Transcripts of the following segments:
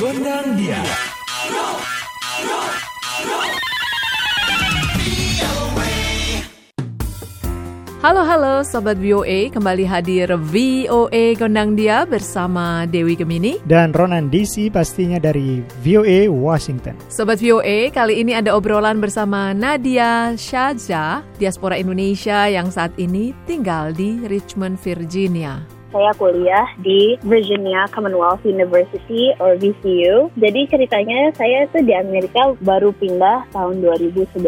Gondang dia. Halo halo Sobat VOA, kembali hadir VOA Gondang Dia bersama Dewi Gemini. dan Ronan DC pastinya dari VOA Washington. Sobat VOA, kali ini ada obrolan bersama Nadia Shaja, diaspora Indonesia yang saat ini tinggal di Richmond, Virginia. Saya kuliah di Virginia Commonwealth University or VCU. Jadi ceritanya saya tuh di Amerika baru pindah tahun 2011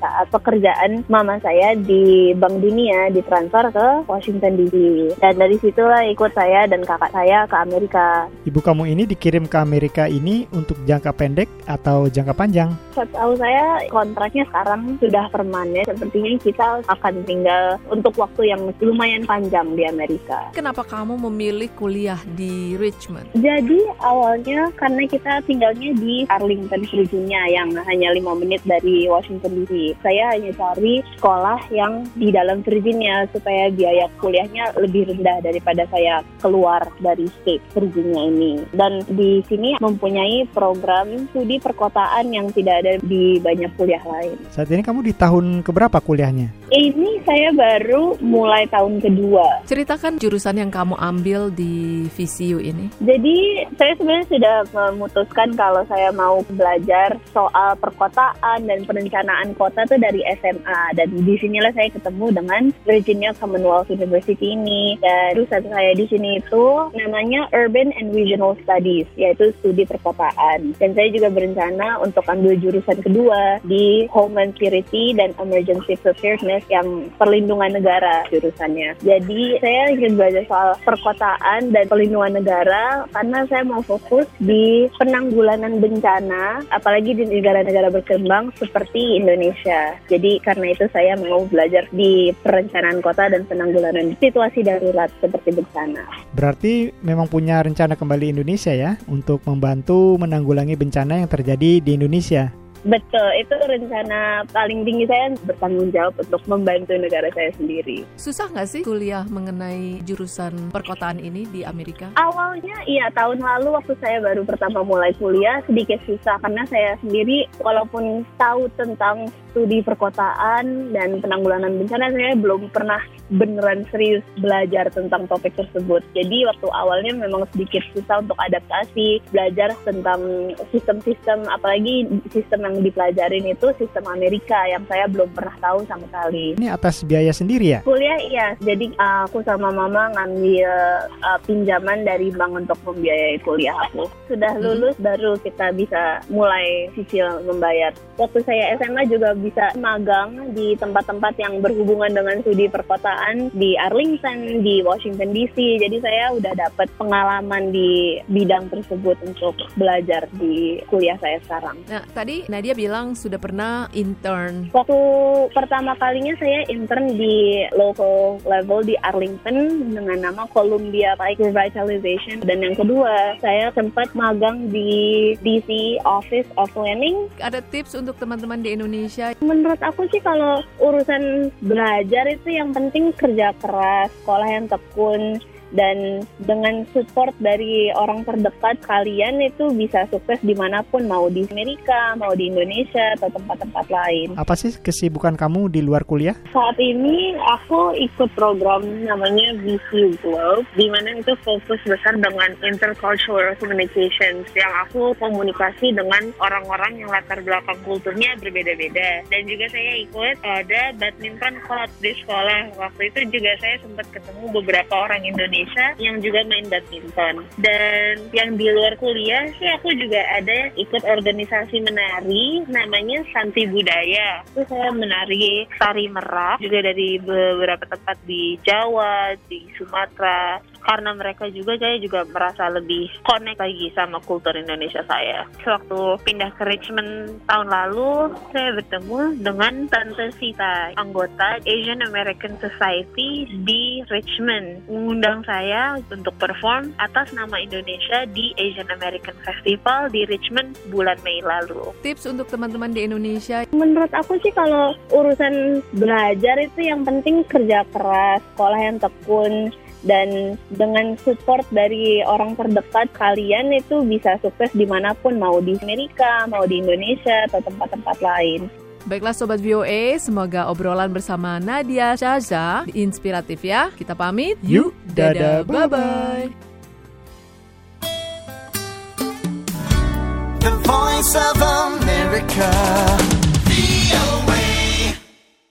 saat pekerjaan mama saya di Bank Dunia ditransfer ke Washington DC. Dan dari situlah ikut saya dan kakak saya ke Amerika. Ibu kamu ini dikirim ke Amerika ini untuk jangka pendek atau jangka panjang? Setahu saya kontraknya sekarang sudah permanen. Sepertinya kita akan tinggal untuk waktu yang lumayan panjang di Amerika. Kenapa kamu memilih kuliah di Richmond? Jadi awalnya karena kita tinggalnya di Arlington, Virginia yang hanya lima menit dari Washington DC. Saya hanya cari sekolah yang di dalam Virginia supaya biaya kuliahnya lebih rendah daripada saya keluar dari state Virginia ini. Dan di sini mempunyai program studi perkotaan yang tidak ada di banyak kuliah lain. Saat ini kamu di tahun keberapa kuliahnya? Ini saya baru mulai tahun kedua. Ceritakan jurusan yang kamu ambil di VCU ini. Jadi saya sebenarnya sudah memutuskan kalau saya mau belajar soal perkotaan dan perencanaan kota tuh dari SMA dan di sinilah saya ketemu dengan Virginia Commonwealth University ini dan jurusan saya di sini itu namanya Urban and Regional Studies yaitu studi perkotaan dan saya juga berencana untuk ambil jurusan kedua di Homeland Security dan Emergency Preparedness yang perlindungan negara jurusannya. Jadi saya ingin belajar soal perkotaan dan perlindungan negara karena saya mau fokus di penanggulangan bencana apalagi di negara-negara berkembang seperti Indonesia. Jadi karena itu saya mau belajar di perencanaan kota dan penanggulangan situasi darurat seperti bencana. Berarti memang punya rencana kembali Indonesia ya untuk membantu menanggulangi bencana yang terjadi di Indonesia. Betul, itu rencana paling tinggi saya bertanggung jawab untuk membantu negara saya sendiri. Susah nggak sih kuliah mengenai jurusan perkotaan ini di Amerika? Awalnya iya tahun lalu waktu saya baru pertama mulai kuliah sedikit susah karena saya sendiri walaupun tahu tentang studi perkotaan dan penanggulangan bencana saya belum pernah beneran serius belajar tentang topik tersebut. Jadi waktu awalnya memang sedikit susah untuk adaptasi, belajar tentang sistem-sistem apalagi sistem yang dipelajarin itu sistem Amerika yang saya belum pernah tahu sama sekali. Ini atas biaya sendiri ya? Kuliah iya, jadi aku sama mama ngambil uh, pinjaman dari bank untuk membiayai kuliah aku. Sudah lulus baru kita bisa mulai cicil membayar. Waktu saya SMA juga bisa magang di tempat-tempat yang berhubungan dengan studi perkotaan di Arlington, di Washington DC. Jadi saya udah dapat pengalaman di bidang tersebut untuk belajar di kuliah saya sekarang. Nah, tadi Nadia bilang sudah pernah intern. Waktu pertama kalinya saya intern di local level di Arlington dengan nama Columbia Pike Revitalization dan yang kedua saya sempat magang di DC Office of Planning. Ada tips untuk teman-teman di Indonesia? Menurut aku sih kalau urusan belajar itu yang penting kerja keras, sekolah yang tekun, dan dengan support dari orang terdekat kalian itu bisa sukses di mana pun mau di Amerika mau di Indonesia atau tempat-tempat lain. Apa sih kesibukan kamu di luar kuliah? saat ini aku ikut program namanya VC Globe di mana itu fokus besar dengan intercultural communications yang aku komunikasi dengan orang-orang yang latar belakang kulturnya berbeda-beda. Dan juga saya ikut ada badminton club di sekolah. Waktu itu juga saya sempat ketemu beberapa orang Indonesia yang juga main badminton. Dan yang di luar kuliah sih aku juga ada ikut organisasi menari namanya Santi Budaya. Itu saya menari tari merak juga dari beberapa tempat di Jawa di Sumatera karena mereka juga saya juga merasa lebih connect lagi sama kultur Indonesia saya. Sewaktu pindah ke Richmond tahun lalu, saya bertemu dengan Tante Sita, anggota Asian American Society di Richmond, mengundang saya untuk perform atas nama Indonesia di Asian American Festival di Richmond bulan Mei lalu. Tips untuk teman-teman di Indonesia Menurut aku sih kalau urusan belajar itu yang penting kerja keras, sekolah yang tekun, dan dengan support dari orang terdekat kalian itu bisa sukses di mana pun mau di Amerika, mau di Indonesia atau tempat-tempat lain. Baiklah Sobat VOA, semoga obrolan bersama Nadia Syaza inspiratif ya. Kita pamit. Yuk, dadah, bye-bye. The voice of America. VOA.